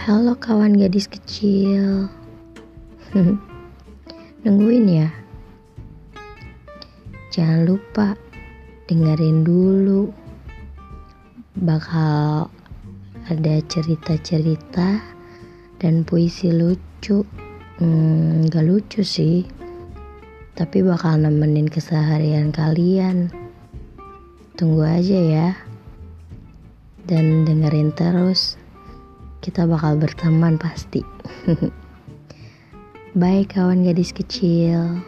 Halo kawan gadis kecil. Nungguin ya? Jangan lupa dengerin dulu. Bakal ada cerita-cerita dan puisi lucu. Hmm, Gak lucu sih. Tapi bakal nemenin keseharian kalian. Tunggu aja ya. Dan dengerin terus kita bakal berteman pasti. Bye kawan gadis kecil.